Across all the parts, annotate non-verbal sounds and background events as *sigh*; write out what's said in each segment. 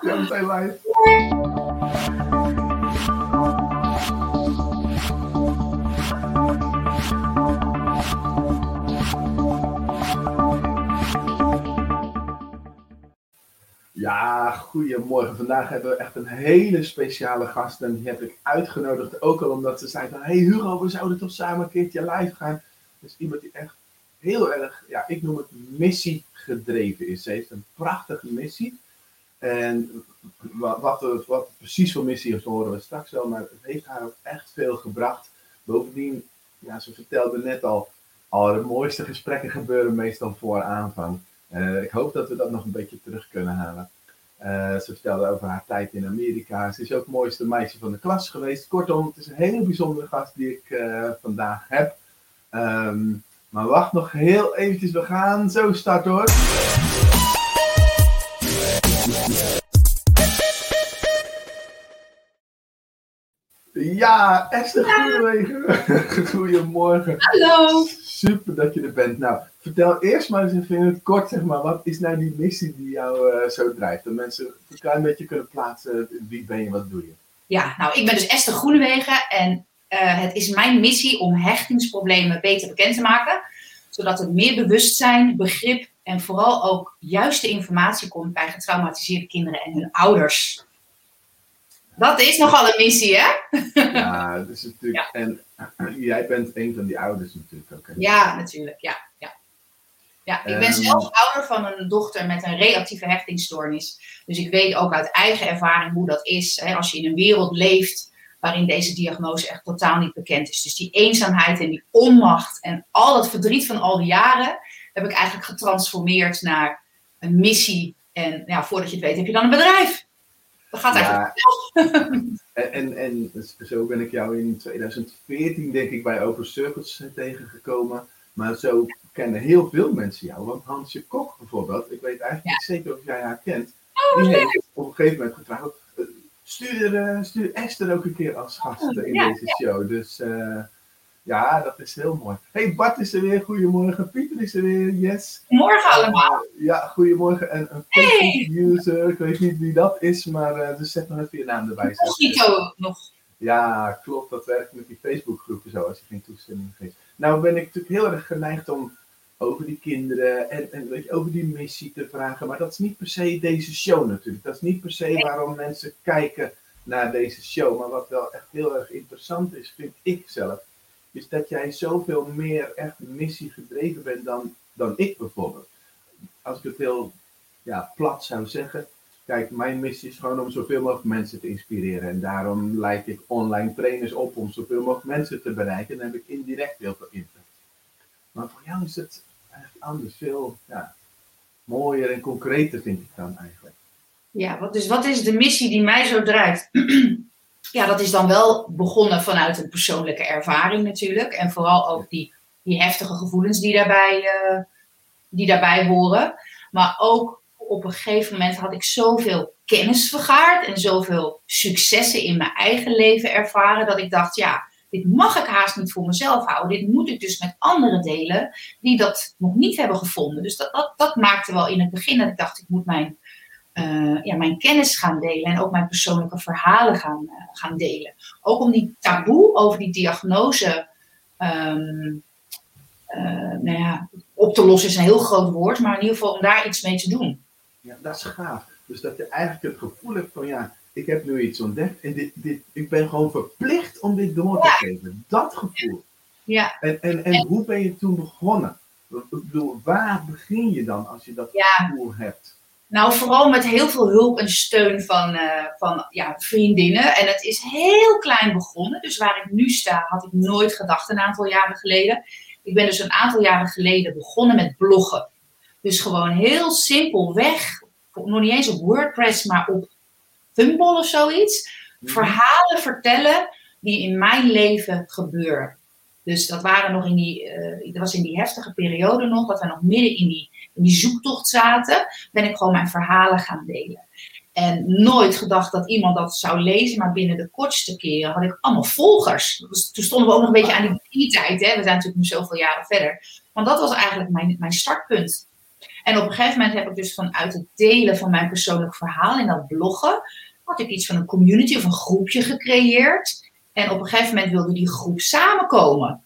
Zijn. Ja, goedemorgen. Vandaag hebben we echt een hele speciale gast. En die heb ik uitgenodigd. Ook al omdat ze zei van... Hey Hugo, we zouden toch samen een keertje live gaan. Dus iemand die echt heel erg... Ja, ik noem het missie gedreven is. Ze heeft een prachtige missie. En wat, wat, precies voor missie is, horen we straks wel. Maar het heeft haar ook echt veel gebracht. Bovendien, ja, ze vertelde net al... Al de mooiste gesprekken gebeuren meestal voor aanvang. Uh, ik hoop dat we dat nog een beetje terug kunnen halen. Uh, ze vertelde over haar tijd in Amerika. Ze is ook het mooiste meisje van de klas geweest. Kortom, het is een hele bijzondere gast die ik uh, vandaag heb. Um, maar wacht nog heel eventjes. We gaan zo starten hoor. Ja, Esther Goedemorgen. *laughs* Goedemorgen. Hallo. Super dat je er bent. Nou, vertel eerst maar eens even in het kort, zeg maar, wat is nou die missie die jou uh, zo drijft? Dat mensen een klein beetje kunnen plaatsen, wie ben je, wat doe je? Ja, nou, ik ben dus Esther Groenewegen en uh, het is mijn missie om hechtingsproblemen beter bekend te maken, zodat er meer bewustzijn, begrip en vooral ook juiste informatie komt bij getraumatiseerde kinderen en hun ouders. Dat is nogal een missie, hè? Ja, dat is natuurlijk. Ja. En jij bent een van die ouders natuurlijk ook. Hè? Ja, natuurlijk. Ja, ja. ja ik ben um, zelf ouder van een dochter met een reactieve hechtingsstoornis. Dus ik weet ook uit eigen ervaring hoe dat is. Hè, als je in een wereld leeft waarin deze diagnose echt totaal niet bekend is. Dus die eenzaamheid en die onmacht en al het verdriet van al die jaren heb ik eigenlijk getransformeerd naar een missie. En ja, voordat je het weet heb je dan een bedrijf. Dat gaat eigenlijk ja. *laughs* en, en, en zo ben ik jou in 2014 denk ik bij Open Circuits tegengekomen. Maar zo kennen heel veel mensen jou. Want Hansje Kok bijvoorbeeld, ik weet eigenlijk ja. niet zeker of jij haar kent. Oh, die heeft op een gegeven moment gevraagd, stuur, uh, stuur Esther ook een keer als gast uh, in ja, deze show. Dus uh, ja, dat is heel mooi. hey, Bart is er weer. Goedemorgen. Pieter is er weer. Yes. Morgen allemaal. Ja, goedemorgen. En een Facebook-user. Hey. Ik weet niet wie dat is, maar uh, dus zet nog even je naam erbij. Mosquito nog. Ja, klopt. Dat werkt met die Facebook-groepen zo, als je geen toestemming geeft. Nou ben ik natuurlijk heel erg geneigd om over die kinderen en, en weet je, over die missie te vragen. Maar dat is niet per se deze show natuurlijk. Dat is niet per se waarom mensen kijken naar deze show. Maar wat wel echt heel erg interessant is, vind ik zelf is dat jij zoveel meer echt missie gedreven bent dan, dan ik bijvoorbeeld. Als ik het heel ja, plat zou zeggen. Kijk, mijn missie is gewoon om zoveel mogelijk mensen te inspireren. En daarom leid ik online trainers op om zoveel mogelijk mensen te bereiken. En dan heb ik indirect heel veel impact. Maar voor jou is het eigenlijk anders. Veel ja, mooier en concreter vind ik dan eigenlijk. Ja, wat, dus wat is de missie die mij zo drijft? *clears throat* ja, dat is dan wel begonnen vanuit een persoonlijke ervaring natuurlijk. En vooral ook die, die heftige gevoelens die daarbij, uh, die daarbij horen. Maar ook op een gegeven moment had ik zoveel kennis vergaard en zoveel successen in mijn eigen leven ervaren. Dat ik dacht, ja, dit mag ik haast niet voor mezelf houden. Dit moet ik dus met anderen delen die dat nog niet hebben gevonden. Dus dat, dat, dat maakte wel in het begin dat ik dacht, ik moet mijn uh, ja, mijn kennis gaan delen en ook mijn persoonlijke verhalen gaan, uh, gaan delen. Ook om die taboe over die diagnose um, uh, nou ja, op te lossen is een heel groot woord, maar in ieder geval om daar iets mee te doen. Ja, dat is gaaf. Dus dat je eigenlijk het gevoel hebt van ja, ik heb nu iets ontdekt en dit, dit, ik ben gewoon verplicht om dit door te ja. geven. Dat gevoel. Ja. En, en, en, en, hoe ben je toen begonnen? Ik bedoel, waar begin je dan als je dat gevoel hebt? Nou, vooral met heel veel hulp en steun van, uh, van ja, vriendinnen. En het is heel klein begonnen. Dus waar ik nu sta, had ik nooit gedacht een aantal jaren geleden. Ik ben dus een aantal jaren geleden begonnen met bloggen. Dus gewoon heel simpelweg, nog niet eens op WordPress, maar op Thumball of zoiets. Verhalen vertellen die in mijn leven gebeuren. Dus dat waren nog in die, uh, dat was in die heftige periode nog, dat we nog midden in die in die zoektocht zaten, ben ik gewoon mijn verhalen gaan delen. En nooit gedacht dat iemand dat zou lezen, maar binnen de kortste keren had ik allemaal volgers. Toen stonden we ook nog een beetje aan die tijd, hè? we zijn natuurlijk nu zoveel jaren verder. Want dat was eigenlijk mijn, mijn startpunt. En op een gegeven moment heb ik dus vanuit het delen van mijn persoonlijk verhaal in dat bloggen, had ik iets van een community of een groepje gecreëerd. En op een gegeven moment wilde die groep samenkomen.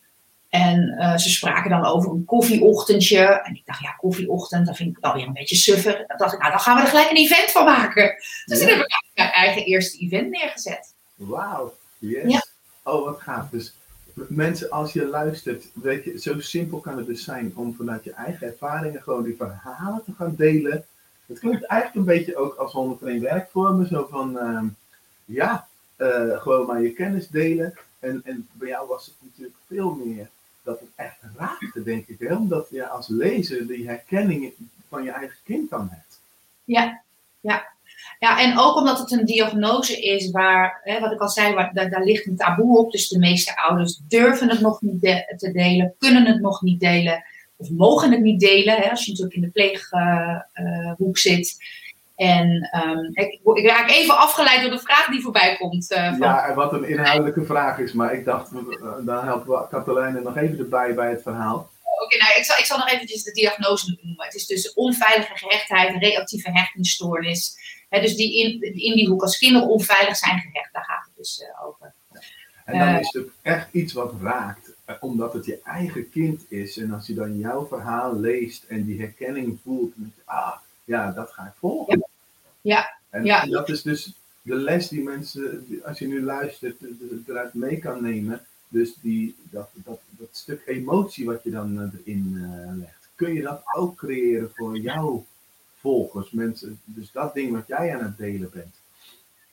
En eh, ze spraken dan over een koffieochtendje. En ik dacht, ja, koffieochtend, dat vind ik alweer een beetje suffer. Dan dacht ik, nou, dan gaan we er gelijk een event van maken. Dus toen heb ik mijn eigen eerste event neergezet. Wauw, yes. Ja. Oh, wat gaaf. Dus mensen, als je luistert, weet je, zo simpel kan het dus zijn om vanuit je eigen ervaringen gewoon die verhalen te gaan delen. Het klinkt eigenlijk een beetje ook als 101 werkvormen, zo van, uh, ja, uh, gewoon maar je kennis delen. En, en bij jou was het natuurlijk veel meer dat het echt raakte, denk ik. Hè? Omdat je als lezer die herkenning van je eigen kind dan hebt. Ja, ja. Ja, en ook omdat het een diagnose is waar, hè, wat ik al zei, waar, daar, daar, ligt een taboe op. Dus de meeste ouders durven het nog niet te delen, kunnen het nog niet delen of mogen het niet delen. Hè, als je natuurlijk in de pleeghoek uh, zit. En um, ik, ik, raak even afgeleid door de vraag die voorbij komt. Uh, van... Ja, wat een inhoudelijke vraag is. Maar ik dacht, uh, dan helpen we Katelijne nog even erbij bij het verhaal. Oké, okay, nou, ik zal, ik zal nog eventjes de diagnose noemen. Het is dus onveilige gehechtheid, reactieve hechtingsstoornis. He, dus die in, in die hoek, als kinderen onveilig zijn gehecht, daar gaat het dus uh, over. En dan is het echt iets wat raakt, omdat het je eigen kind is. En als je dan jouw verhaal leest en die herkenning voelt, ah, ja, dat ga ik volgen. Ja. En, ja. en dat is dus de les die mensen, als je nu luistert, eruit mee kan nemen. Dus die, dat, dat, dat stuk emotie wat je dan erin uh, legt. Kun je dat ook creëren voor jouw volgers, mensen? Dus dat ding wat jij aan het delen bent.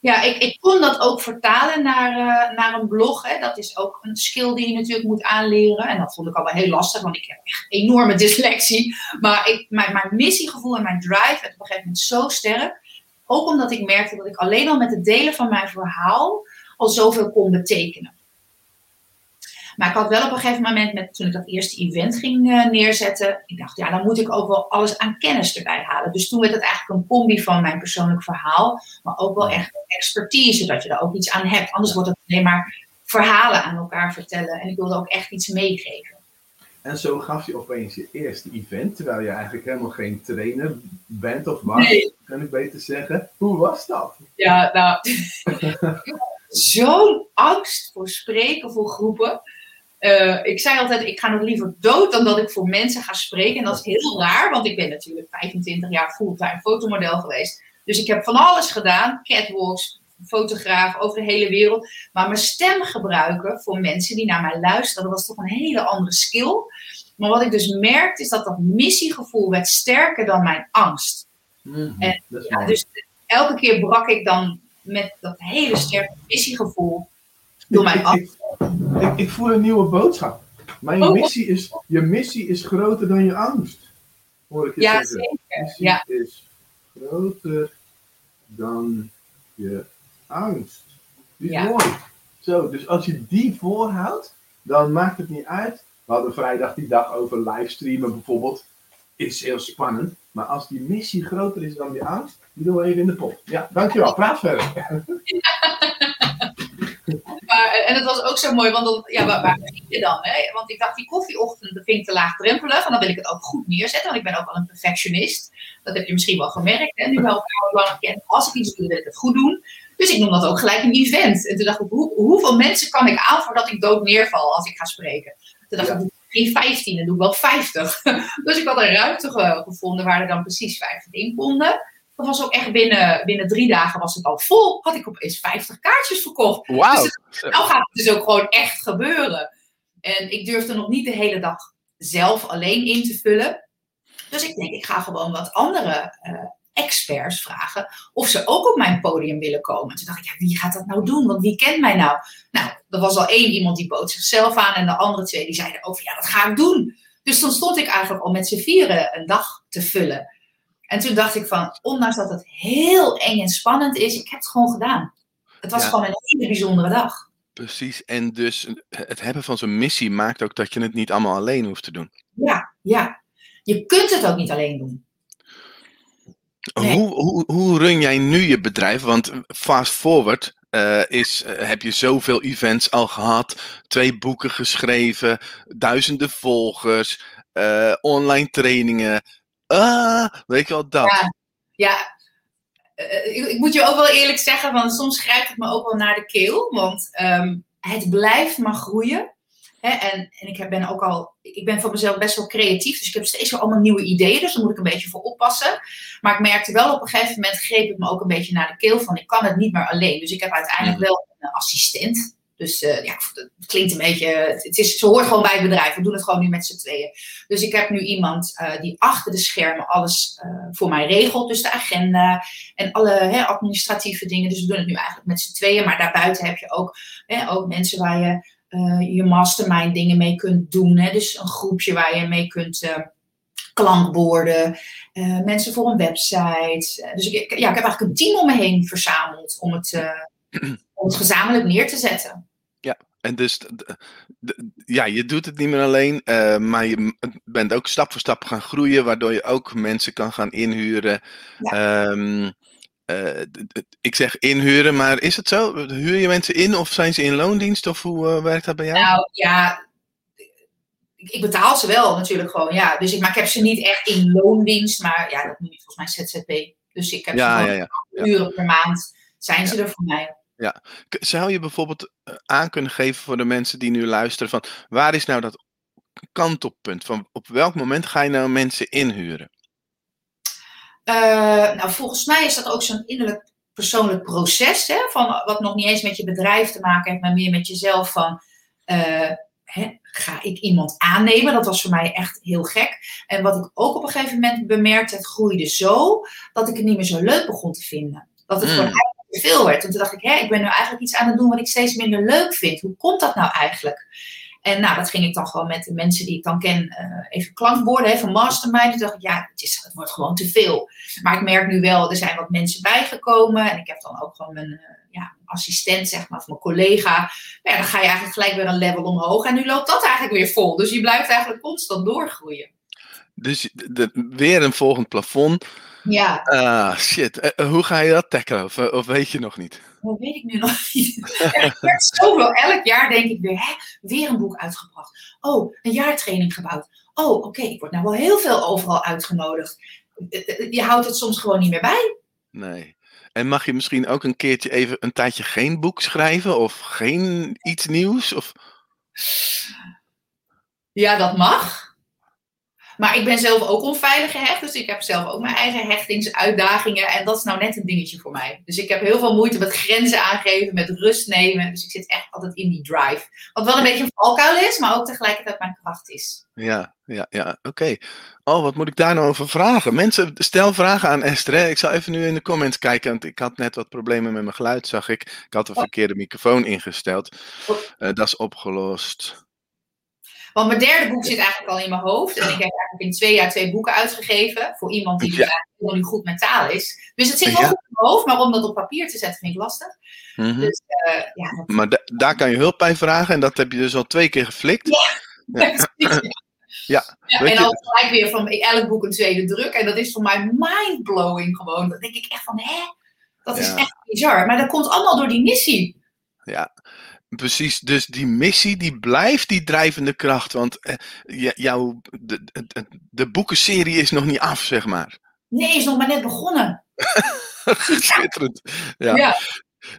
Ja, ik, ik kon dat ook vertalen naar, uh, naar een blog. Hè. Dat is ook een skill die je natuurlijk moet aanleren. En dat vond ik al wel heel lastig, want ik heb echt enorme dyslexie. Maar ik, mijn, mijn missiegevoel en mijn drive werd op een gegeven moment zo sterk. Ook omdat ik merkte dat ik alleen al met het delen van mijn verhaal al zoveel kon betekenen. Maar ik had wel op een gegeven moment, met, toen ik dat eerste event ging uh, neerzetten, ik dacht, ja, dan moet ik ook wel alles aan kennis erbij halen. Dus toen werd het eigenlijk een combi van mijn persoonlijk verhaal, maar ook wel echt expertise, dat je er ook iets aan hebt. Anders wordt het alleen maar verhalen aan elkaar vertellen. En ik wilde ook echt iets meegeven. En zo gaf je opeens je eerste event, terwijl je eigenlijk helemaal geen trainer bent of was, nee. kan ik beter zeggen. Hoe was dat? Ja, nou, *laughs* zo'n angst voor spreken voor groepen. Uh, ik zei altijd, ik ga nog liever dood dan dat ik voor mensen ga spreken. En dat is heel raar, want ik ben natuurlijk 25 jaar fulltime fotomodel geweest. Dus ik heb van alles gedaan. Catwalks, fotograaf over de hele wereld. Maar mijn stem gebruiken voor mensen die naar mij luisteren, dat was toch een hele andere skill. Maar wat ik dus merkte, is dat dat missiegevoel werd sterker dan mijn angst. Mm-hmm, en, ja, dus elke keer brak ik dan met dat hele sterke missiegevoel door angst. Ik, ik, ik, voel een nieuwe boodschap. Mijn oh, missie is, je missie is groter dan je angst. Hoor ik je ja, zeggen. zeker. Missie ja. is groter dan je angst. Die is Ja. mooi. Zo, dus als je die voorhoudt, dan maakt het niet uit. We hadden vrijdag die dag over livestreamen bijvoorbeeld. Is heel spannend. Maar als die missie groter is dan die angst, die doen we even in de pot. Ja, dankjewel. Praat verder. *laughs* Maar, en het was ook zo mooi, want dan, ja, waar, waar begin je dan? Hè? Want ik dacht, die koffieochtend dat vind ik te laagdrempelig. En dan wil ik het ook goed neerzetten, want ik ben ook wel een perfectionist. Dat heb je misschien wel gemerkt, hè? nu we elkaar al lang kennen. Als ik iets doe, wil ik het goed doen. Dus ik noem dat ook gelijk een event. En toen dacht ik, hoe, hoeveel mensen kan ik aan voordat ik dood neerval als ik ga spreken? Toen dacht ik, geen 15, dan doe ik wel 50. *laughs* dus ik had een ruimte ge- gevonden waar er dan precies 50 in konden. Dat was ook echt binnen, binnen drie dagen was het al vol. Had ik opeens 50 kaartjes verkocht. Wauw. Dus nou gaat het dus ook gewoon echt gebeuren. En ik durfde nog niet de hele dag zelf alleen in te vullen. Dus ik denk, ik ga gewoon wat andere eh, experts vragen of ze ook op mijn podium willen komen. Toen dacht ik, ja, wie gaat dat nou doen? Want wie kent mij nou? Nou, er was al één iemand die bood zichzelf aan en de andere twee die zeiden ook van, ja, dat ga ik doen. Dus dan stond ik eigenlijk al met z'n vieren een dag te vullen. En toen dacht ik van, ondanks dat het heel eng en spannend is, ik heb het gewoon gedaan. Het was Ja. gewoon een hele bijzondere dag. Precies. En dus het hebben van zo'n missie maakt ook dat je het niet allemaal alleen hoeft te doen. Ja, ja. Je kunt het ook niet alleen doen. Nee. Hoe, hoe, hoe run jij nu je bedrijf? Want fast forward eh, is, eh, heb je zoveel events al gehad, twee boeken geschreven, duizenden volgers, eh, online trainingen. Ah, weet je wel, dat. Ja, ja. Eh, ik, ik moet je ook wel eerlijk zeggen, want soms grijpt het me ook wel naar de keel. Want ehm, het blijft maar groeien. Hè? En, en ik ben ook al, ik ben voor mezelf best wel creatief, dus ik heb steeds weer allemaal nieuwe ideeën, dus daar moet ik een beetje voor oppassen. Maar ik merkte wel op een gegeven moment greep het me ook een beetje naar de keel van ik kan het niet meer alleen. Dus ik heb uiteindelijk wel een assistent. Dus eh, ja, het klinkt een beetje, het is, ze hoort gewoon bij het bedrijf. We doen het gewoon nu met z'n tweeën. Dus ik heb nu iemand eh, die achter de schermen alles eh, voor mij regelt. Dus de agenda en alle hè, administratieve dingen. Dus we doen het nu eigenlijk met z'n tweeën. Maar daarbuiten heb je ook, hè, ook mensen waar je je mastermind dingen mee kunt doen. Hè? Dus een groepje waar je mee kunt klankborden. mensen voor een website. Dus ik, ja, ik heb eigenlijk een team om me heen verzameld om het, om het gezamenlijk neer te zetten. En dus, ja, je doet het niet meer alleen, eh, maar je bent ook stap voor stap gaan groeien, waardoor je ook mensen kan gaan inhuren. Ehm, eh, ik zeg inhuren, maar is het zo? Huur je mensen in of zijn ze in loondienst of hoe eh, werkt dat bij jou? Nou ja, ik, betaal ze wel natuurlijk gewoon. Ja. Dus ik, maar ik heb ze niet echt in loondienst. Maar ja, dat noem je volgens mij ZZP. Dus ik heb ja, ze gewoon ja. uren per maand. Zijn ze er voor mij? K- Zou je bijvoorbeeld eh, aan kunnen geven voor de mensen die nu luisteren van waar is nou dat kantelpunt? Van op welk moment ga je nou mensen inhuren? Eh, nou, volgens mij is dat ook zo'n innerlijk persoonlijk proces. Hè, van, wat nog niet eens met je bedrijf te maken heeft, maar meer met jezelf. Van, eh, hè, ga ik iemand aannemen? Dat was voor mij echt heel gek. En wat ik ook op een gegeven moment bemerkte, het groeide zo dat ik het niet meer zo leuk begon te vinden. Dat het Mm. gewoon te veel werd. En toen dacht ik, hè, ik ben nu eigenlijk iets aan het doen wat ik steeds minder leuk vind. Hoe komt dat nou eigenlijk? En nou, dat ging ik dan gewoon met de mensen die ik dan ken eh, even klankborden, van mastermind. Toen dacht ik, ja, het, is, het wordt gewoon te veel. Maar ik merk nu wel, er zijn wat mensen bijgekomen. En ik heb dan ook gewoon mijn eh, ja, assistent, zeg maar, of mijn collega. Nou ja, dan ga je eigenlijk gelijk weer een level omhoog. En nu loopt dat eigenlijk weer vol. Dus je blijft eigenlijk constant doorgroeien. Dus de- weer een volgend plafond. Ja, Ah, shit. Eh, eh, hoe ga je dat tackelen? Of, eh, of weet je nog niet? dat weet ik nu nog niet. *laughs* Zoveel. Elk jaar denk ik weer, hè, weer een boek uitgebracht. Oh, een jaartraining gebouwd. Oh, oké, ik word nou wel heel veel overal uitgenodigd. Je houdt het soms gewoon niet meer bij. Nee. En mag je misschien ook een keertje even een tijdje geen boek schrijven? Of geen iets nieuws? Of... Ja, dat mag. Maar ik ben zelf ook onveilig gehecht. Dus ik heb zelf ook mijn eigen hechtingsuitdagingen. En dat is nou net een dingetje voor mij. Dus ik heb heel veel moeite met grenzen aangeven, met rust nemen. Dus ik zit echt altijd in die drive. Wat wel een beetje een valkuil is, maar ook tegelijkertijd mijn kracht is. Ja, ja, ja. Oké. Oh, wat moet ik daar nou over vragen? Mensen, stel vragen aan Esther. Hè? Ik zal even nu in de comments kijken. Want ik had net wat problemen met mijn geluid, zag ik. Ik had een verkeerde microfoon ingesteld. Oh. Eh, dat is opgelost. Want mijn derde boek zit eigenlijk al in mijn hoofd. En ik heb eigenlijk in twee jaar twee boeken uitgegeven. Voor iemand die Ja. goed met taal is. Dus het zit wel Ja. goed in mijn hoofd. Maar om dat op papier te zetten vind ik lastig. Mhm. Dus eh, ja, dat Maar da- daar kan je hulp bij vragen. En dat heb je dus al twee keer geflikt. Ja, Ja, *laughs* weet en dan gelijk weer van elk boek een tweede druk. En dat is voor mij mindblowing gewoon. Dan denk ik echt van, hè? Dat is Ja. echt bizar. Maar dat komt allemaal door die missie. Ja, precies. Dus die missie die blijft die drijvende kracht. Want eh, jouw, de, de, de boekenserie is nog niet af, zeg maar. Nee, is nog maar net begonnen. *laughs* Schitterend. Ja. Ja.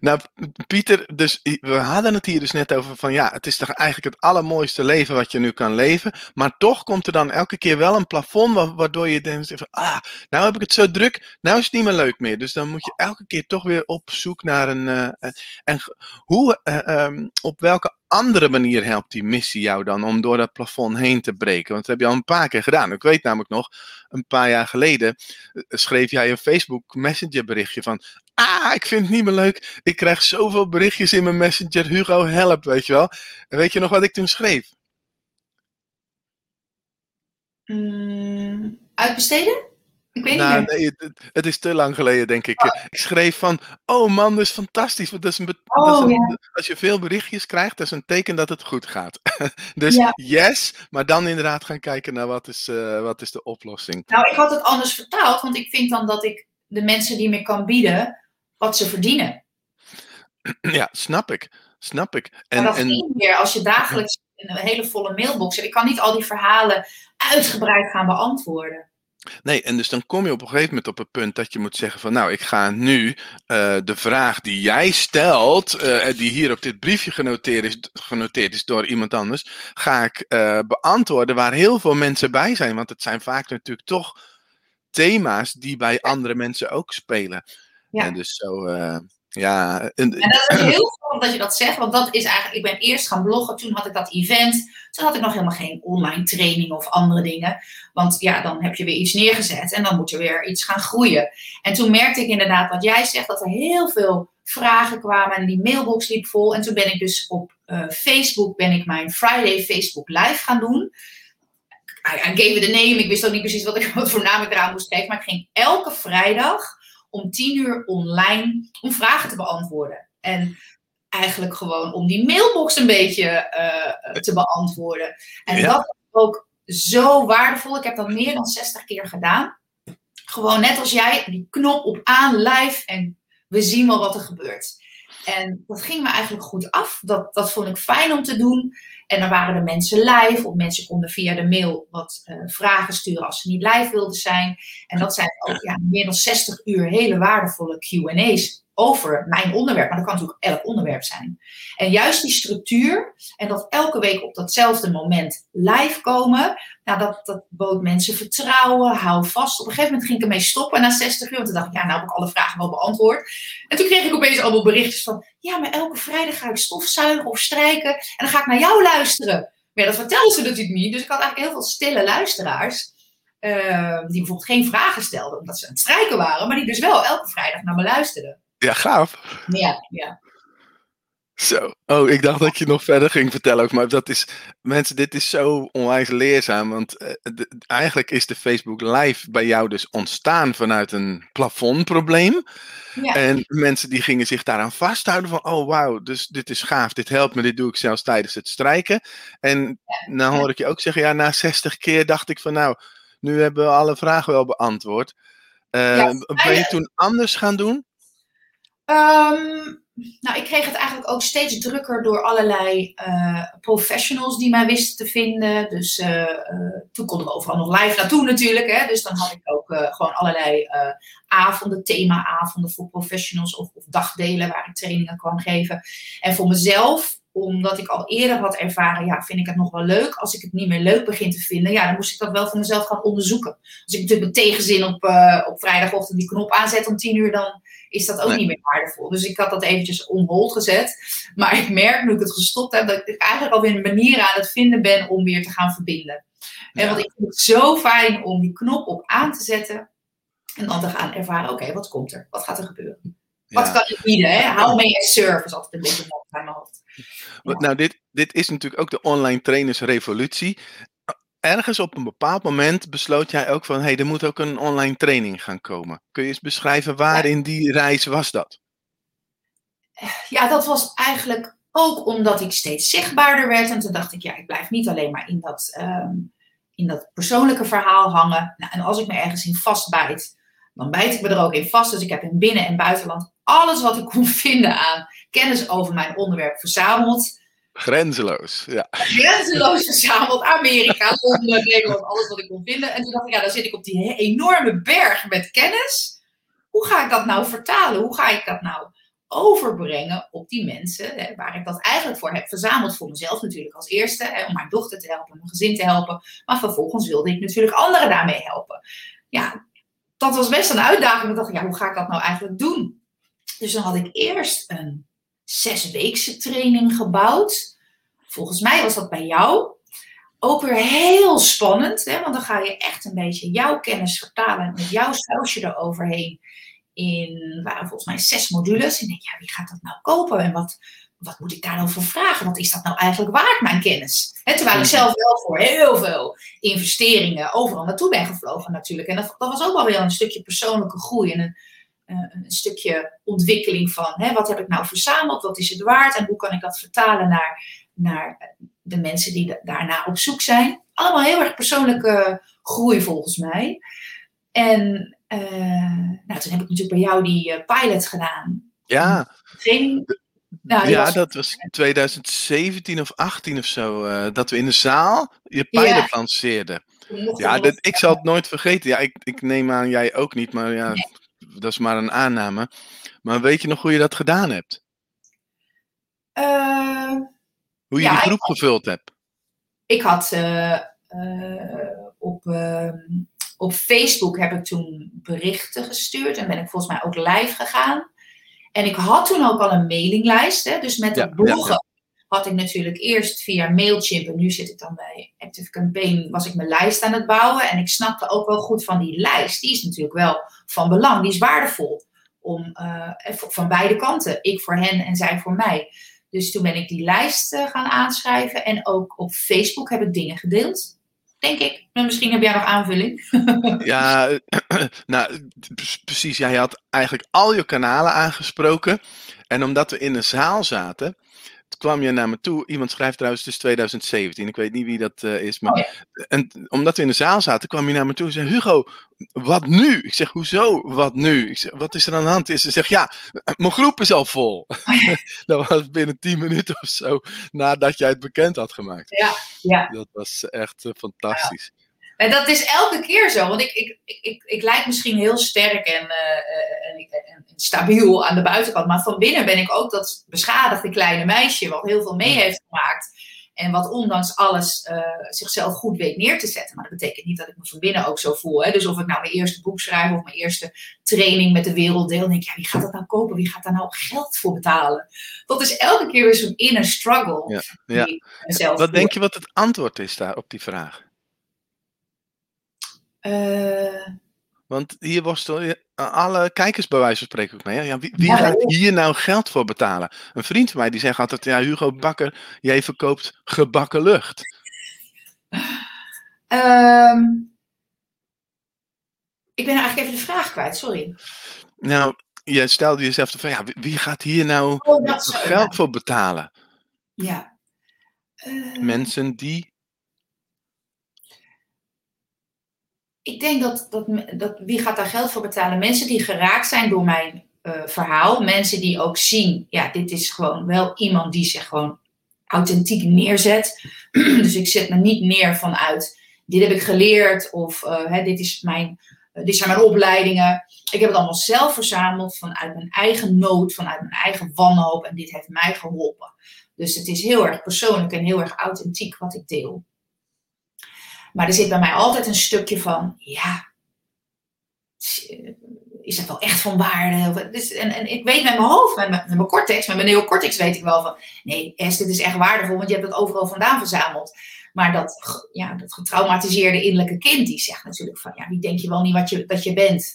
Nou, Pieter, dus we hadden het hier dus net over van ja, het is toch eigenlijk het allermooiste leven wat je nu kan leven. Maar toch komt er dan elke keer wel een plafond wa- waardoor je denkt van ah, nou heb ik het zo druk, nou is het niet meer leuk meer. Dus dan moet je elke keer toch weer op zoek naar een. eh, eh, en hoe, eh, ehm, op welke andere manier helpt die missie jou dan om door dat plafond heen te breken? Want dat heb je al een paar keer gedaan. Ik weet namelijk nog, een paar jaar geleden schreef jij een Facebook Messenger berichtje van ah, ik vind het niet meer leuk. Ik krijg zoveel berichtjes in mijn messenger. Hugo, help, weet je wel. En weet je nog wat ik toen schreef? Mm, uitbesteden? Ik weet Nou, niet meer. nee, het, het is te lang geleden, denk ik. Ik schreef van, oh man, dat is fantastisch. Dat is een Oh, dat is een- ja. Als je veel berichtjes krijgt, dat is een teken dat het goed gaat. *laughs* dus Ja. yes, maar dan inderdaad gaan kijken naar wat is, eh, wat is de oplossing. Nou, ik had het anders vertaald. Want ik vind dan dat ik de mensen die me kan bieden wat ze verdienen. ja, snap ik. Snap ik. Maar En, dat en, weer als je dagelijks een hele volle mailbox hebt. Ik kan niet al die verhalen uitgebreid gaan beantwoorden. Nee, en dus dan kom je op een gegeven moment op het punt dat je moet zeggen van nou, ik ga nu eh, de vraag die jij stelt, uh, die hier op dit briefje genoteerd is, genoteerd is door iemand anders, ga ik uh, beantwoorden waar heel veel mensen bij zijn. Want het zijn vaak natuurlijk toch thema's die bij andere mensen ook spelen. Ja. En dus zo, ja. En, en, dat is *clears throat* heel goed dat je dat zegt, want dat is eigenlijk, ik ben eerst gaan bloggen, toen had ik dat event, toen had ik nog helemaal geen online training of andere dingen. Want ja, dan heb je weer iets neergezet en dan moet er weer iets gaan groeien. En toen merkte ik inderdaad wat jij zegt, dat er heel veel vragen kwamen en die mailbox liep vol. En toen ben ik dus op uh, Facebook, ben ik mijn Friday Facebook Live gaan doen. I, I gave it a name, ik wist ook niet precies wat ik *laughs* wat voor naam ik eraan moest geven, maar ik ging elke vrijdag om tien uur online om vragen te beantwoorden. En eigenlijk gewoon om die mailbox een beetje uh, te beantwoorden. En dat is ook zo waardevol. Ik heb dat meer dan 60 keer gedaan. Gewoon net als jij, die knop op aan, live en we zien wel wat er gebeurt. En dat ging me eigenlijk goed af. Dat, dat vond ik fijn om te doen. En dan waren de mensen live, of mensen konden via de mail wat uh, vragen sturen als ze niet live wilden zijn. En dat zijn ook ja, meer dan 60 uur hele waardevolle QA's over mijn onderwerp. Maar dat kan natuurlijk elk onderwerp zijn. En juist die structuur en dat elke week op datzelfde moment live komen, nou, dat, dat bood mensen vertrouwen, hou vast. Op een gegeven moment ging ik ermee stoppen na 60 uur. Want toen dacht ik, ja, nou heb ik alle vragen wel beantwoord. En toen kreeg ik opeens allemaal berichtjes van, ja, maar elke vrijdag ga ik stofzuigen of strijken en dan ga ik naar jou luisteren. Maar ja, dat vertelden ze natuurlijk niet. Dus ik had eigenlijk heel veel stille luisteraars. Uh, die bijvoorbeeld geen vragen stelden omdat ze aan het strijken waren, maar die dus wel elke vrijdag naar me luisterden. Ja, gaaf. Ja, ja. Zo. Oh, ik dacht dat je nog verder ging vertellen ook. Maar dat is, mensen, dit is zo onwijs leerzaam. Want uh, eigenlijk is de Facebook Live bij jou dus ontstaan vanuit een plafondprobleem. Ja. En mensen die gingen zich daaraan vasthouden van, oh wauw, dus dit is gaaf, dit helpt me, dit doe ik zelfs tijdens het strijken. En ja. dan hoor ik je ook zeggen, ja, na 60 keer dacht ik van, nou, nu hebben we alle vragen wel beantwoord. Uh, ja, ben je toen anders gaan doen? Um, nou, ik kreeg het eigenlijk ook steeds drukker door allerlei uh, professionals die mij wisten te vinden. Dus uh, uh, toen konden we overal nog live naartoe natuurlijk. Hè? Dus dan had ik ook gewoon allerlei avonden, thema-avonden voor professionals of, of, dagdelen waar ik trainingen kwam geven. En voor mezelf, omdat ik al eerder had ervaren, ja, vind ik het nog wel leuk. Als ik het niet meer leuk begin te vinden, ja, dan moest ik dat wel voor mezelf gaan onderzoeken. Als ik natuurlijk met tegenzin op, op vrijdagochtend die knop aanzet om tien uur, dan is dat ook nee. niet meer waardevol. Dus ik had dat eventjes on hold gezet. Maar ik merk nu ik het gestopt heb, dat ik eigenlijk alweer een manier aan het vinden ben om weer te gaan verbinden. En want ik vind het zo fijn om die knop op aan te zetten. En dan te gaan ervaren, oké, wat komt er? Wat gaat er gebeuren? Wat kan ik bieden? Hè? Hou mee en surf is altijd een beetje op mijn hoofd. Nou, dit, dit is natuurlijk ook de online trainersrevolutie ergens op een bepaald moment besloot jij ook van, hé, hey, er moet ook een online training gaan komen. Kun je eens beschrijven waar in die reis was dat? Ja, dat was eigenlijk ook omdat ik steeds zichtbaarder werd. En toen dacht ik, ja, ik blijf niet alleen maar in dat, um, in dat persoonlijke verhaal hangen. Nou, en als ik me ergens in vastbijt, dan bijt ik me er ook in vast. Dus ik heb in binnen- en buitenland alles wat ik kon vinden aan kennis over mijn onderwerp verzameld. Grenzeloos, ja. Grenzeloos *laughs* verzameld. Amerika, Londen, Nederland, alles wat ik kon vinden. En toen dacht ik, ja, dan zit ik op die enorme berg met kennis. Hoe ga ik dat nou vertalen? Hoe ga ik dat nou overbrengen op die mensen hè, waar ik dat eigenlijk voor heb verzameld? Voor mezelf natuurlijk als eerste, hè, om mijn dochter te helpen, mijn gezin te helpen. Maar vervolgens wilde ik natuurlijk anderen daarmee helpen. Ja, dat was best een uitdaging. Ik dacht, ja, hoe ga ik dat nou eigenlijk doen? Dus dan had ik eerst een zesweekse training gebouwd. Volgens mij was dat bij jou ook weer heel spannend, hè? want dan ga je echt een beetje jouw kennis vertalen met jouw sausje eroverheen. In waren volgens mij zes modules. En ik denk, ja, wie gaat dat nou kopen en wat, wat moet ik daar dan voor vragen? Wat is dat nou eigenlijk waard, mijn kennis? He, terwijl ik zelf wel voor heel veel investeringen overal naartoe ben gevlogen natuurlijk. En dat, dat was ook wel weer een stukje persoonlijke groei en een, een stukje ontwikkeling van wat heb ik nou verzameld, wat is het waard en hoe kan ik dat vertalen naar, naar de mensen die daarna op zoek zijn. Allemaal heel erg persoonlijke groei volgens mij. En uh, nou, toen heb ik natuurlijk bij jou die uh, pilot gedaan. Ja. Ja, was... dat was 2017 of 18 of zo. Uh, dat we in de zaal je pilot ja. lanceerden. Er Ja, ik zal het nooit vergeten. Ja, ik, ik neem aan jij ook niet, maar ja, dat is maar een aanname. Maar weet je nog hoe je dat gedaan hebt? Eh, Hoe je Ja, die groep gevuld hebt? ik had eh, eh, op, ehm, op Facebook heb ik toen berichten gestuurd en ben ik volgens mij ook live gegaan. En ik had toen ook al een mailinglijst, hè, dus met Ja, het bloggen had ik natuurlijk eerst via Mailchimp en nu zit ik dan bij Active Campaign, was ik mijn lijst aan het bouwen. En ik snapte ook wel goed van die lijst, die is natuurlijk wel van belang, die is waardevol. Om, eh, van beide kanten, ik voor hen en zij voor mij. Dus toen ben ik die lijst eh, gaan aanschrijven. En ook op Facebook heb ik dingen gedeeld. Denk ik. Maar misschien heb jij nog aanvulling. *laughs* Ja, *clears throat* nou, pre- precies. Jij had eigenlijk al je kanalen aangesproken. En omdat we in een zaal zaten, kwam je naar me toe. Iemand schrijft trouwens, is 2017. Ik weet niet wie dat eh, is. Maar, Oh En omdat we in de zaal zaten, kwam je naar me toe en zei: Hugo, wat nu? Ik zeg: Hoezo, wat nu? Ik zeg: Wat is er aan de hand? Ze zegt: Ja, mijn groep is al vol. *laughs* dat was binnen 10 minuten of zo nadat jij het bekend had gemaakt. Ja, ja. Dat was echt eh, fantastisch. En dat is elke keer zo. Want ik, ik, ik, ik, ik lijk misschien heel sterk eh, eh, en stabiel aan de buitenkant. Maar van binnen ben ik ook dat beschadigde kleine meisje. Wat heel veel mee heeft gemaakt. En wat ondanks alles eh, zichzelf goed weet neer te zetten. Maar dat betekent niet dat ik me van binnen ook zo voel. Hè? Dus of ik nou mijn eerste boek schrijf of mijn eerste training met de wereld deel. Dan denk ik, ja, wie gaat dat nou kopen? Wie gaat daar nou geld voor betalen? Dat is elke keer weer zo'n inner struggle. Ja, ja. Wat denk je wat het antwoord is daar op die vraag? Eh, Want hier worstel je alle kijkers bij wijze van spreken ook mee. Ja, wie wie gaat hier nou geld voor betalen? Een vriend van mij die zegt altijd, ja Hugo Bakker, jij verkoopt gebakken lucht. Ehm, ik ben eigenlijk even de vraag kwijt, sorry. Nou, je stelde jezelf de vraag, ja, wie- gaat hier nou Oh, geld voor betalen? Ja. Eh, Mensen die, ik denk dat, dat, dat wie gaat daar geld voor betalen? Mensen die geraakt zijn door mijn eh, verhaal. Mensen die ook zien, ja, dit is gewoon wel iemand die zich gewoon authentiek neerzet. *clears throat* dus ik zet me niet neer vanuit, dit heb ik geleerd of eh, hè, dit, is mijn, eh, dit zijn mijn opleidingen. Ik heb het allemaal zelf verzameld vanuit mijn eigen nood, vanuit mijn eigen wanhoop en dit heeft mij geholpen. Dus het is heel erg persoonlijk en heel erg authentiek wat ik deel. Maar er zit bij mij altijd een stukje van, ja, is dat wel echt van waarde? Dus, en, en ik weet met mijn hoofd, met mijn, met mijn cortex, met mijn neocortex weet ik wel van, nee, Es, dit is echt waardevol, want je hebt het overal vandaan verzameld. Maar dat, ja, dat getraumatiseerde innerlijke kind, die zegt natuurlijk van, ja, wie denk je wel niet wat je, dat je bent?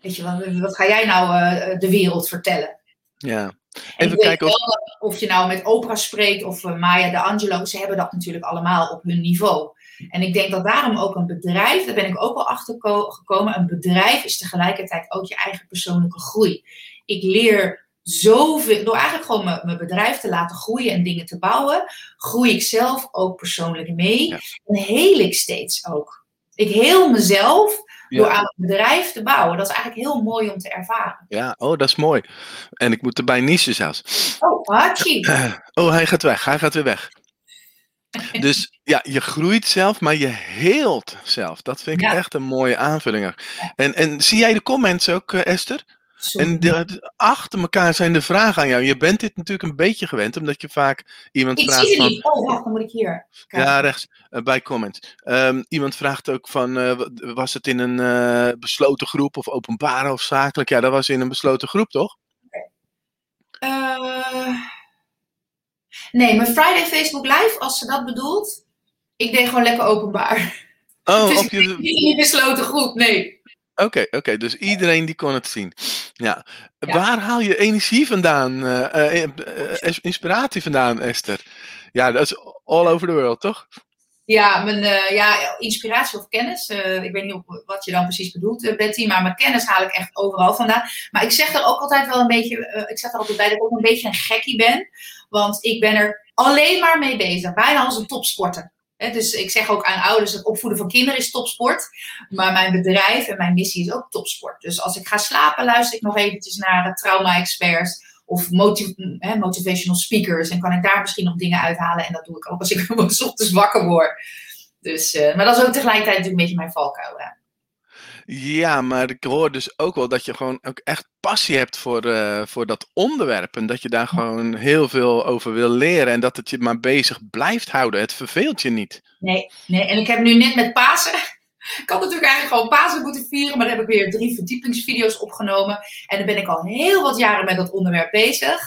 Weet je, wat, wat ga jij nou eh, de wereld vertellen? ja. En Even kijken of, of je nou met Oprah spreekt of eh, Maya de Angelo, ze hebben dat natuurlijk allemaal op hun niveau. En ik denk dat daarom ook een bedrijf, daar ben ik ook wel achter ko- gekomen, een bedrijf is tegelijkertijd ook je eigen persoonlijke groei. Ik leer zoveel, door eigenlijk gewoon mijn, mijn bedrijf te laten groeien en dingen te bouwen, groei ik zelf ook persoonlijk mee Ja. en heel ik steeds ook. Ik heel mezelf door aan mijn bedrijf te bouwen. Dat is eigenlijk heel mooi om te ervaren. ja, oh dat is mooi. En ik moet erbij niezen zelfs. Oh, Hachi. *clears throat* Oh, hij gaat weg. Hij gaat weer weg. Dus *laughs* ja, je groeit zelf, maar je heelt zelf. Dat vind ik Ja. echt een mooie aanvulling. En, en zie jij de comments ook, eh, Esther? Sorry. En de, de- achter elkaar zijn de vragen aan jou. Je bent dit natuurlijk een beetje gewend, omdat je vaak iemand Ik vraagt zie van... niet. Oh, wacht, dan moet ik hier. Ja, rechts, eh, bij comments. Ehm, iemand vraagt ook van, eh, wa- was het in een besloten groep of openbaar of zakelijk? Ja, dat was in een besloten groep, toch? Eh, nee, mijn Friday Facebook Live, als ze dat bedoelt. Ik deed gewoon lekker openbaar. Oh, is *laughs* op je... niet in groep, nee. Oké, oké, dus iedereen die kon het zien. Ja. Ja. Waar haal je energie vandaan, eh, eh, eh, inspiratie vandaan, Esther? Ja, dat is all over the world, toch? Ja, mijn ja, inspiratie of kennis. ik weet niet op wat je dan precies bedoelt, Betty. Maar mijn kennis haal ik echt overal vandaan. Maar ik zeg er ook altijd wel een beetje. ik zeg er altijd bij dat ik ook een beetje een gekkie ben. Want ik ben er alleen maar mee bezig. Bijna als een topsporter. Dus ik zeg ook aan ouders: het opvoeden van kinderen is topsport. Maar mijn bedrijf en mijn missie is ook topsport. Dus als ik ga slapen, luister ik nog eventjes naar eh, trauma-experts. Of motivational speakers. En kan ik daar misschien nog dingen uithalen. En dat doe ik ook als ik *laughs* ochtends wakker word. Dus, uh, maar dat is ook tegelijkertijd natuurlijk een beetje mijn valkuil. Ja, maar ik hoor dus ook wel dat je gewoon ook echt passie hebt voor, uh, voor dat onderwerp. En dat je daar gewoon heel veel over wil leren. En dat het je maar bezig blijft houden. Het verveelt je niet. Nee, nee. en ik heb nu net met Pasen. Ik had natuurlijk eigenlijk gewoon Pasen moeten vieren. Maar dan heb ik weer drie verdiepingsvideo's opgenomen. En dan ben ik al heel wat jaren met dat onderwerp bezig.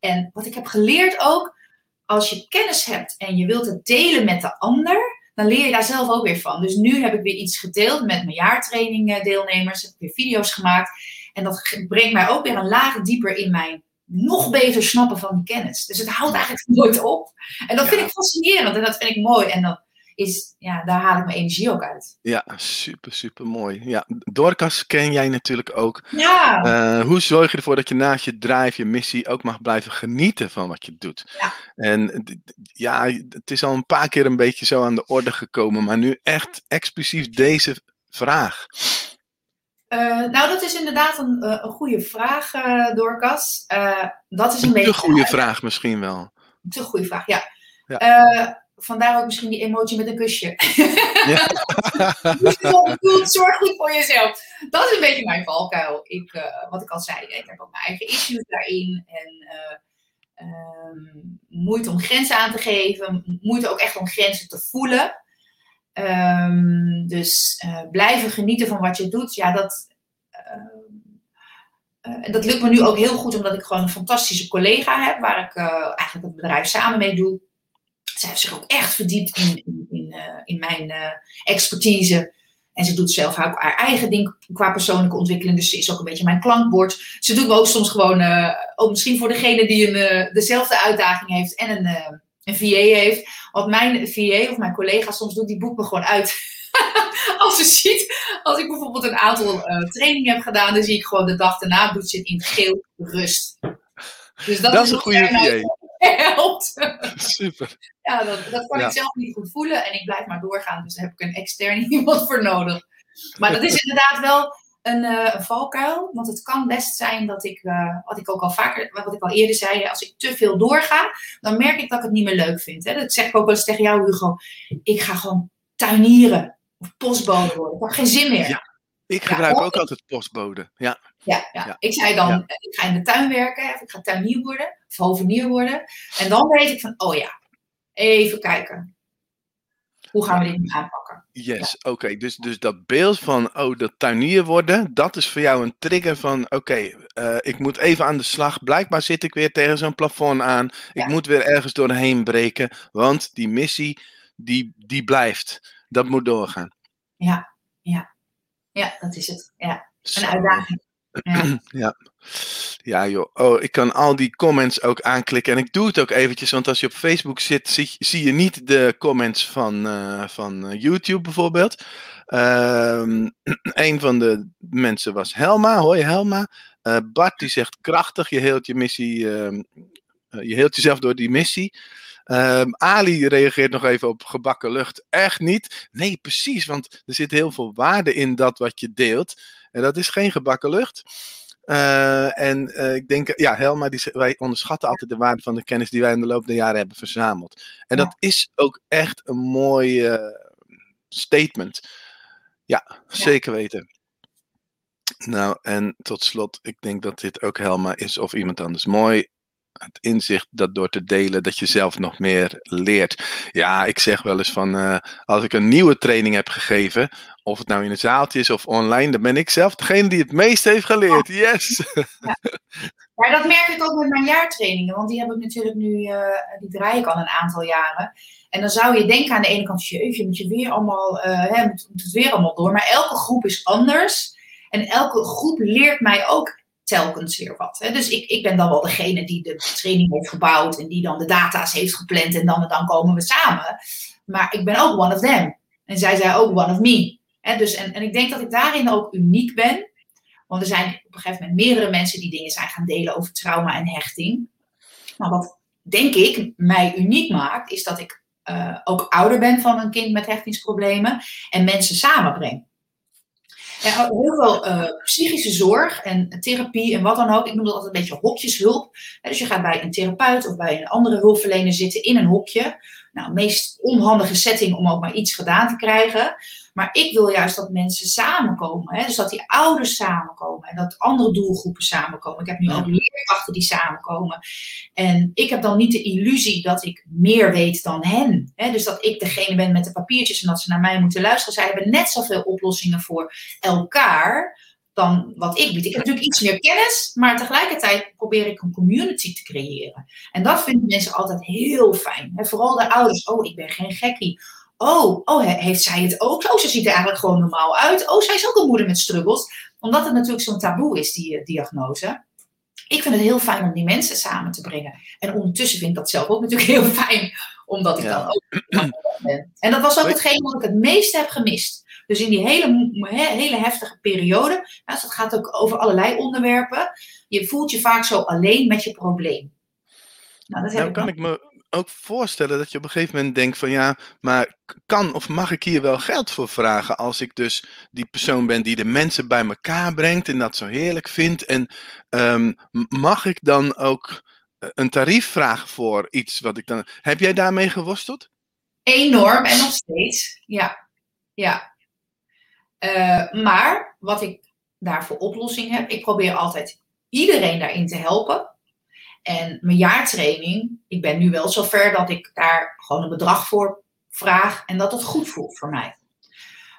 En wat ik heb geleerd ook. Als je kennis hebt en je wilt het delen met de ander dan leer je daar zelf ook weer van. Dus nu heb ik weer iets gedeeld met mijn jaartraining deelnemers, heb ik weer video's gemaakt. En dat brengt mij ook weer een laag dieper in mijn nog beter snappen van die kennis. Dus het houdt eigenlijk nooit op. En dat vind ik fascinerend en dat vind ik mooi. En dan is, ja, daar haal ik mijn energie ook uit. Ja, super, super mooi. Ja, Dorcas ken jij natuurlijk ook. Ja. Uh, hoe zorg je ervoor dat je naast je drive, je missie, ook mag blijven genieten van wat je doet? Ja. En ja, het is al een paar keer een beetje zo aan de orde gekomen, maar nu echt exclusief deze vraag. Uh, nou, dat is inderdaad een, uh, een goede vraag, uh, Dorcas. dat is een, een beetje. Te goede vraag misschien wel. Te goede vraag, ja. ja vandaar ook misschien die emotie met een kusje. *laughs* Ja. *laughs* Zorg goed voor jezelf. Dat is een beetje mijn valkuil. Ik, uh, wat ik al zei, ik heb ook mijn eigen issues daarin. En uh, um, moeite om grenzen aan te geven. Moeite ook echt om grenzen te voelen. Um, dus uh, blijven genieten van wat je doet. Ja, dat, dat lukt me nu ook heel goed omdat ik gewoon een fantastische collega heb. Waar ik eigenlijk het bedrijf samen mee doe zij heeft zich ook echt verdiept in, in, in, uh, in mijn uh, expertise. En ze doet zelf ook haar eigen ding qua persoonlijke ontwikkeling. Dus ze is ook een beetje mijn klankbord. Ze doet me ook soms gewoon, uh, ook misschien voor degene die een, dezelfde uitdaging heeft en een, een VA heeft. Want mijn VA of mijn collega soms doet, die boekt me gewoon uit. *laughs* als ze ziet, als ik bijvoorbeeld een aantal trainingen heb gedaan, dan zie ik gewoon de dag daarna doet ze het in geel rust. Dus dat, dat is een goede VA. Helpt. Super. Ja, dat, dat kan ik zelf niet goed voelen en ik blijf maar doorgaan. Dus daar heb ik een externe *laughs* iemand voor nodig. Maar dat is inderdaad wel een, uh, een valkuil. Want het kan best zijn dat ik, uh, wat ik ook al vaker, wat ik al eerder zei, als ik te veel doorga, dan merk ik dat ik het niet meer leuk vind. Hè? Dat zeg ik ook wel eens tegen jou, Hugo. Ik ga gewoon tuinieren of postbode worden. Ik heb geen zin meer. Ja. Ik gebruik ja, ook altijd postbode. Ja. Ja, ja. ik zei dan, ja. ik ga in de tuin werken, of ik ga tuinier worden, of hovenier worden. En dan weet ik van, oh ja, even kijken. Hoe gaan we dit nu aanpakken? Yes, oké. Okay. Dus, dus dat beeld van, oh, dat tuinier worden, dat is voor jou een trigger van, oké, okay, uh, ik moet even aan de slag. Blijkbaar zit ik weer tegen zo'n plafond aan. Ik moet weer ergens doorheen breken, want die missie, die, die blijft. Dat moet doorgaan. Ja, ja. Ja, dat is het. Ja, een uitdaging. *clears throat* Ja. ja. joh. Oh, ik kan al die comments ook aanklikken. En ik doe het ook eventjes, want als je op Facebook zit, zie, je niet de comments van, uh, van uh, YouTube bijvoorbeeld. Um, *clears throat* een van de mensen was Helma. Hoi Helma. Uh, Bart die zegt krachtig, je heelt je missie, uh, je heelt jezelf door die missie. Um, Ali reageert nog even op gebakken lucht. Echt niet. Nee, precies, want er zit heel veel waarde in dat wat je deelt. En dat is geen gebakken lucht. Uh, en uh, ik denk, ja, Helma, die, wij onderschatten altijd de waarde van de kennis die wij in de loop der jaren hebben verzameld. En ja. dat is ook echt een mooi uh, statement. Ja, ja, zeker weten. Nou, en tot slot, ik denk dat dit ook Helma is of iemand anders. Mooi het inzicht dat door te delen dat je zelf nog meer leert. Ja, ik zeg wel eens van uh, als ik een nieuwe training heb gegeven, of het nou in een zaaltje is of online, dan ben ik zelf degene die het meest heeft geleerd. Yes! Ja. *laughs* ja dat merk ik ook met mijn jaartrainingen, want die heb ik natuurlijk nu, uh, die draai ik al een aantal jaren. En dan zou je denken aan de ene kant, jeetje, moet je weer allemaal, uh, hè, moet, moet het weer allemaal door. Maar elke groep is anders. En elke groep leert mij ook telkens weer wat. Hè. Dus ik, ik ben dan wel degene die de training heeft gebouwd en die dan de data's heeft gepland en dan, dan komen we samen. Maar ik ben ook one of them. En zij zijn ook one of me. Hè, dus, en, en ik denk dat ik daarin ook uniek ben. Want er zijn op een gegeven moment meerdere mensen die dingen zijn gaan delen over trauma en hechting. Maar wat denk ik mij uniek maakt, is dat ik uh, ook ouder ben van een kind met hechtingsproblemen en mensen samenbreng. En heel veel uh, psychische zorg en therapie en wat dan ook. Ik noem dat altijd een beetje hokjeshulp. Dus je gaat bij een therapeut of bij een andere hulpverlener zitten in een hokje. Nou, meest onhandige setting om ook maar iets gedaan te krijgen. Maar ik wil juist dat mensen samenkomen. Hè? Dus dat die ouders samenkomen en dat andere doelgroepen samenkomen. Ik heb nu ook leerkrachten die samenkomen. En ik heb dan niet de illusie dat ik meer weet dan hen. Hè? Dus dat ik degene ben met de papiertjes en dat ze naar mij moeten luisteren. Zij hebben net zoveel oplossingen voor elkaar dan wat ik bied. Ik heb natuurlijk iets meer kennis, maar tegelijkertijd probeer ik een community te creëren. En dat vinden mensen altijd heel fijn. En vooral de ouders. Oh, ik ben geen gekkie. Oh, oh, heeft zij het ook? Oh, ze ziet er eigenlijk gewoon normaal uit. Oh, zij is ook een moeder met struggles. Omdat het natuurlijk zo'n taboe is, die uh, diagnose. Ik vind het heel fijn om die mensen samen te brengen. En ondertussen vind ik dat zelf ook natuurlijk heel fijn, omdat ik dan ook ben. En dat was ook hetgeen wat ik het meest heb gemist. Dus in die hele, hele heftige periode, nou, dat gaat ook over allerlei onderwerpen, je voelt je vaak zo alleen met je probleem. Nou, dat nou kan ik me ook voorstellen dat je op een gegeven moment denkt van ja, maar kan of mag ik hier wel geld voor vragen als ik dus die persoon ben die de mensen bij elkaar brengt en dat zo heerlijk vindt en um, mag ik dan ook eh, een tarief vragen voor iets wat ik dan... Heb jij daarmee geworsteld? Enorm en nog steeds, ja. Ja, uh, maar wat ik daar voor oplossing heb, ik probeer altijd iedereen daarin te helpen. En mijn jaartraining, ik ben nu wel zover dat ik daar gewoon een bedrag voor vraag en dat het goed voelt voor mij.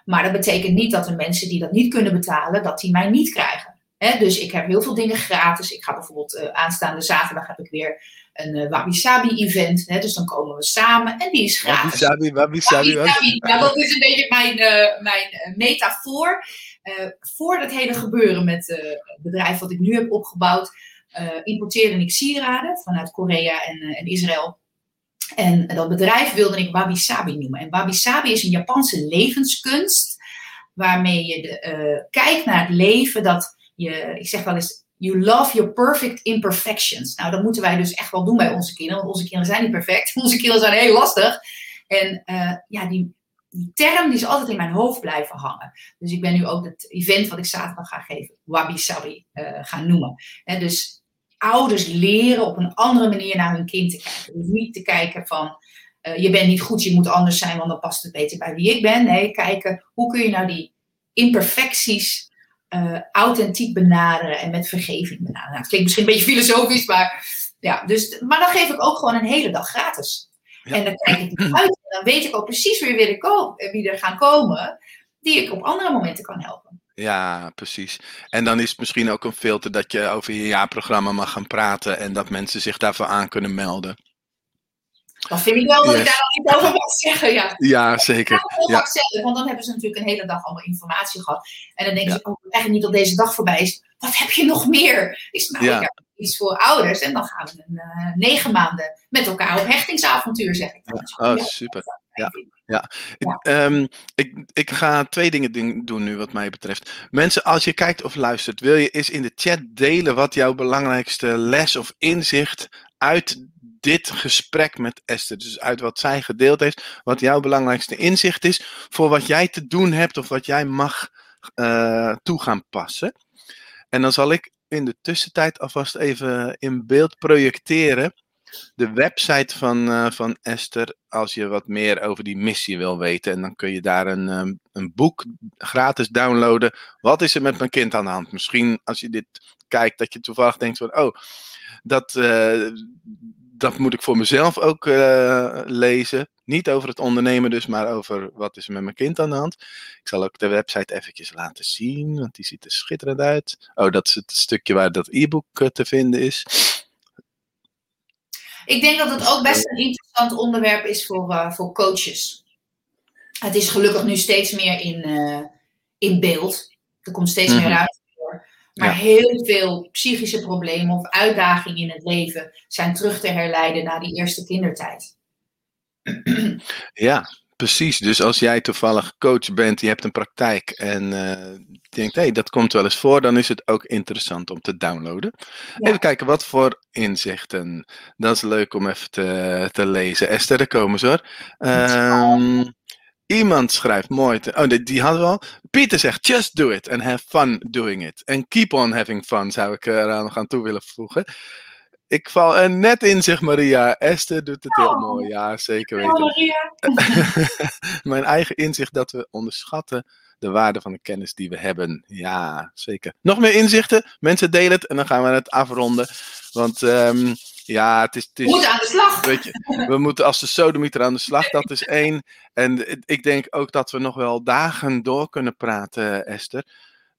Maar dat betekent niet dat de mensen die dat niet kunnen betalen, dat die mij niet krijgen. dus ik heb heel veel dingen gratis. Ik ga bijvoorbeeld uh, aanstaande zaterdag heb ik weer een uh, Wabi Sabi event. Hè, dus dan komen we samen en die is gratis. Wabi Sabi, Wabi Sabi. Wabi -sabi. Ja, dat is een beetje mijn, uh, mijn uh, metafoor. voor dat hele gebeuren met het bedrijf wat ik nu heb opgebouwd, importeerde ik sieraden vanuit Korea en, en Israël. En dat bedrijf wilde ik Wabi Sabi noemen. En Wabi Sabi is een Japanse levenskunst, waarmee je de, kijkt naar het leven dat je, ik zeg wel eens, You love your perfect imperfections. Nou, dat moeten wij dus echt wel doen bij onze kinderen, want onze kinderen zijn niet perfect. *laughs* Onze kinderen zijn heel lastig. En uh, ja, die, die term die is altijd in mijn hoofd blijven hangen. Dus ik ben nu ook het event wat ik zaterdag ga geven, Wabi Sabi, uh, gaan noemen. En dus ouders leren op een andere manier naar hun kind te kijken. Dus niet te kijken van, uh, je bent niet goed, je moet anders zijn, want dan past het beter bij wie ik ben. Nee, kijken, hoe kun je nou die imperfecties uh, authentiek benaderen en met vergeving benaderen. Nou, het klinkt misschien een beetje filosofisch, maar ja, dus, maar dan geef ik ook gewoon een hele dag gratis. En dan kijk ik uit en dan weet ik ook precies wie, weer er, wie er gaan komen, die ik op andere momenten kan helpen. Ja, precies. En dan is het misschien ook een filter dat je over je jaarprogramma mag gaan praten en dat mensen zich daarvoor aan kunnen melden. Dan vind ik wel dat ik daar al niet over mag zeggen. Ja, ja zeker. Ja. Zeggen, want dan hebben ze natuurlijk een hele dag allemaal informatie gehad. En dan denken ze, oh, eigenlijk niet dat deze dag voorbij is. Wat heb je nog meer? Is nou, ja. iets voor ouders. En dan gaan we een, uh, negen maanden met elkaar op hechtingsavontuur, zeg ik. Oh, super. Ja, ja. ja. Um, ik, ik ga twee dingen doen nu wat mij betreft. Mensen, als je kijkt of luistert, wil je eens in de chat delen wat jouw belangrijkste les of inzicht uit dit gesprek met Esther, dus uit wat zij gedeeld heeft, wat jouw belangrijkste inzicht is voor wat jij te doen hebt of wat jij mag uh, toe gaan passen. En dan zal ik in de tussentijd alvast even in beeld projecteren de website van, uh, van Esther als je wat meer over die missie wil weten. En dan kun je daar een, um, een boek gratis downloaden. Wat is er met mijn kind aan de hand? Misschien als je dit kijkt dat je toevallig denkt van oh, dat, dat moet ik voor mezelf ook uh, lezen. Niet over het ondernemen dus, maar over wat is er met mijn kind aan de hand. Ik zal ook de website eventjes laten zien, want die ziet er schitterend uit. Oh, dat is het stukje waar dat e-book uh, te vinden is. Ik denk dat het ook best een interessant onderwerp is voor, uh, voor coaches. Het is gelukkig nu steeds meer in, in beeld. Er komt steeds mm -hmm. meer uit. Maar ja. heel veel psychische problemen of uitdagingen in het leven zijn terug te herleiden naar die eerste kindertijd. Ja, precies. Dus als jij toevallig coach bent, je hebt een praktijk en uh, denkt, hé, hey, dat komt wel eens voor, dan is het ook interessant om te downloaden. Ja. Even kijken wat voor inzichten. Dat is leuk om even te, te lezen. Esther, daar komen ze hoor. Um, Iemand schrijft mooi. Te, oh, die, die hadden we al. Pieter zegt: just do it and have fun doing it. En keep on having fun zou ik eraan gaan toe willen voegen. Ik val er net in, zegt Maria. Esther doet het heel Oh. mooi. Ja, zeker weten. Maria. *laughs* Mijn eigen inzicht dat we onderschatten de waarde van de kennis die we hebben. Ja, zeker. Nog meer inzichten? Mensen delen het en dan gaan we het afronden. Want ehm, ja, het is... Het We moeten aan de slag. Weet je, we moeten als de sodemieter aan de slag, dat is één. En ik denk ook dat we nog wel dagen door kunnen praten, Esther.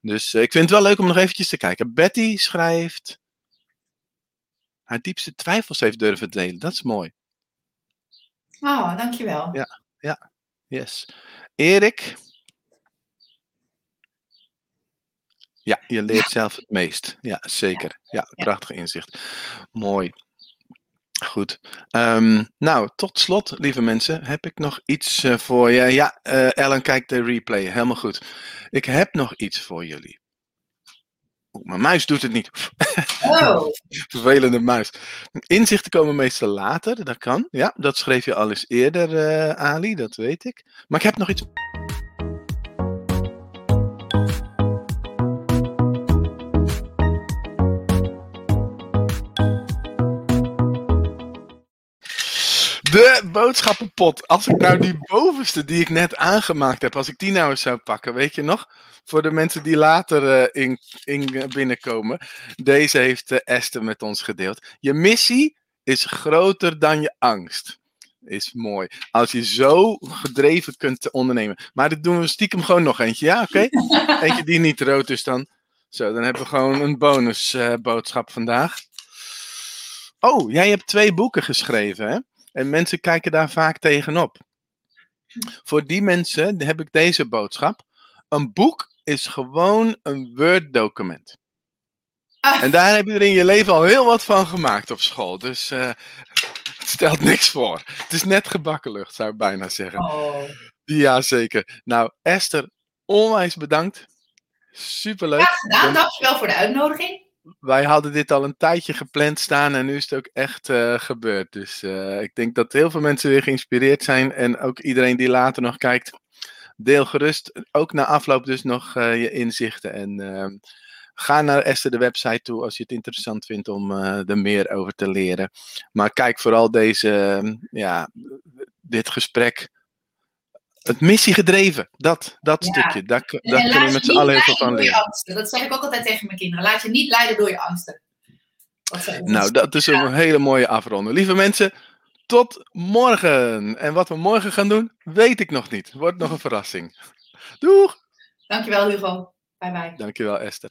Dus eh, ik vind het wel leuk om nog eventjes te kijken. Betty schrijft... Haar diepste twijfels heeft durven delen. Dat is mooi. Oh, dankjewel. Ja. Yes. Erik. Ja, je leert zelf het meest. Ja, zeker. Ja, Ja. prachtig inzicht. Mooi. Goed. Ehm, nou, tot slot, lieve mensen, heb ik nog iets eh, voor je. Ja, eh, Ellen kijkt de replay. Helemaal goed. Ik heb nog iets voor jullie. Oeh, mijn muis doet het niet. Oh, *laughs* Vervelende muis. Inzichten komen meestal later, dat kan. Ja, dat schreef je al eens eerder, eh, Ali, dat weet ik. Maar ik heb nog iets. De boodschappenpot. Als ik nou die bovenste die ik net aangemaakt heb, als ik die nou eens zou pakken, weet je nog? Voor de mensen die later eh, in, in eh, binnenkomen. Deze heeft eh, Esther met ons gedeeld. Je missie is groter dan je angst. Is mooi. Als je zo gedreven kunt ondernemen. Maar dit doen we stiekem gewoon nog eentje. Ja, oké? *laughs* Eentje die niet rood is dan. Zo, dan hebben we gewoon een bonusboodschap boodschap vandaag. Oh, jij hebt twee boeken geschreven, hè? En mensen kijken daar vaak tegenop. Voor die mensen heb ik deze boodschap. Een boek is gewoon een Word-document. Ah. En daar heb je er in je leven al heel wat van gemaakt op school. Dus eh, het stelt niks voor. Het is net gebakken lucht, zou ik bijna zeggen. oh. Ja, zeker. Nou, Esther, onwijs bedankt. Superleuk. Graag gedaan. Dankjewel voor de uitnodiging. Wij hadden dit al een tijdje gepland staan en nu is het ook echt eh, gebeurd. Dus eh, ik denk dat heel veel mensen weer geïnspireerd zijn. En ook iedereen die later nog kijkt, deel gerust. Ook na afloop dus nog eh, je inzichten. En ehm, ga naar Esther de website toe als je het interessant vindt om er meer over te leren. Maar kijk vooral deze, ehm, ja, dit gesprek. Het missiegedreven, dat, dat Ja. stukje, daar, daar En kunnen we met z'n allen niet heel veel leiden van leren. angsten. Dat zeg ik ook altijd tegen mijn kinderen. Laat je niet leiden door je angsten. Dat. Nou, dat is een hele mooie afronde. Lieve mensen, tot morgen. En wat we morgen gaan doen, weet ik nog niet. Wordt nog een verrassing. Doeg! Dankjewel Hugo. Bye bye. Dankjewel Esther.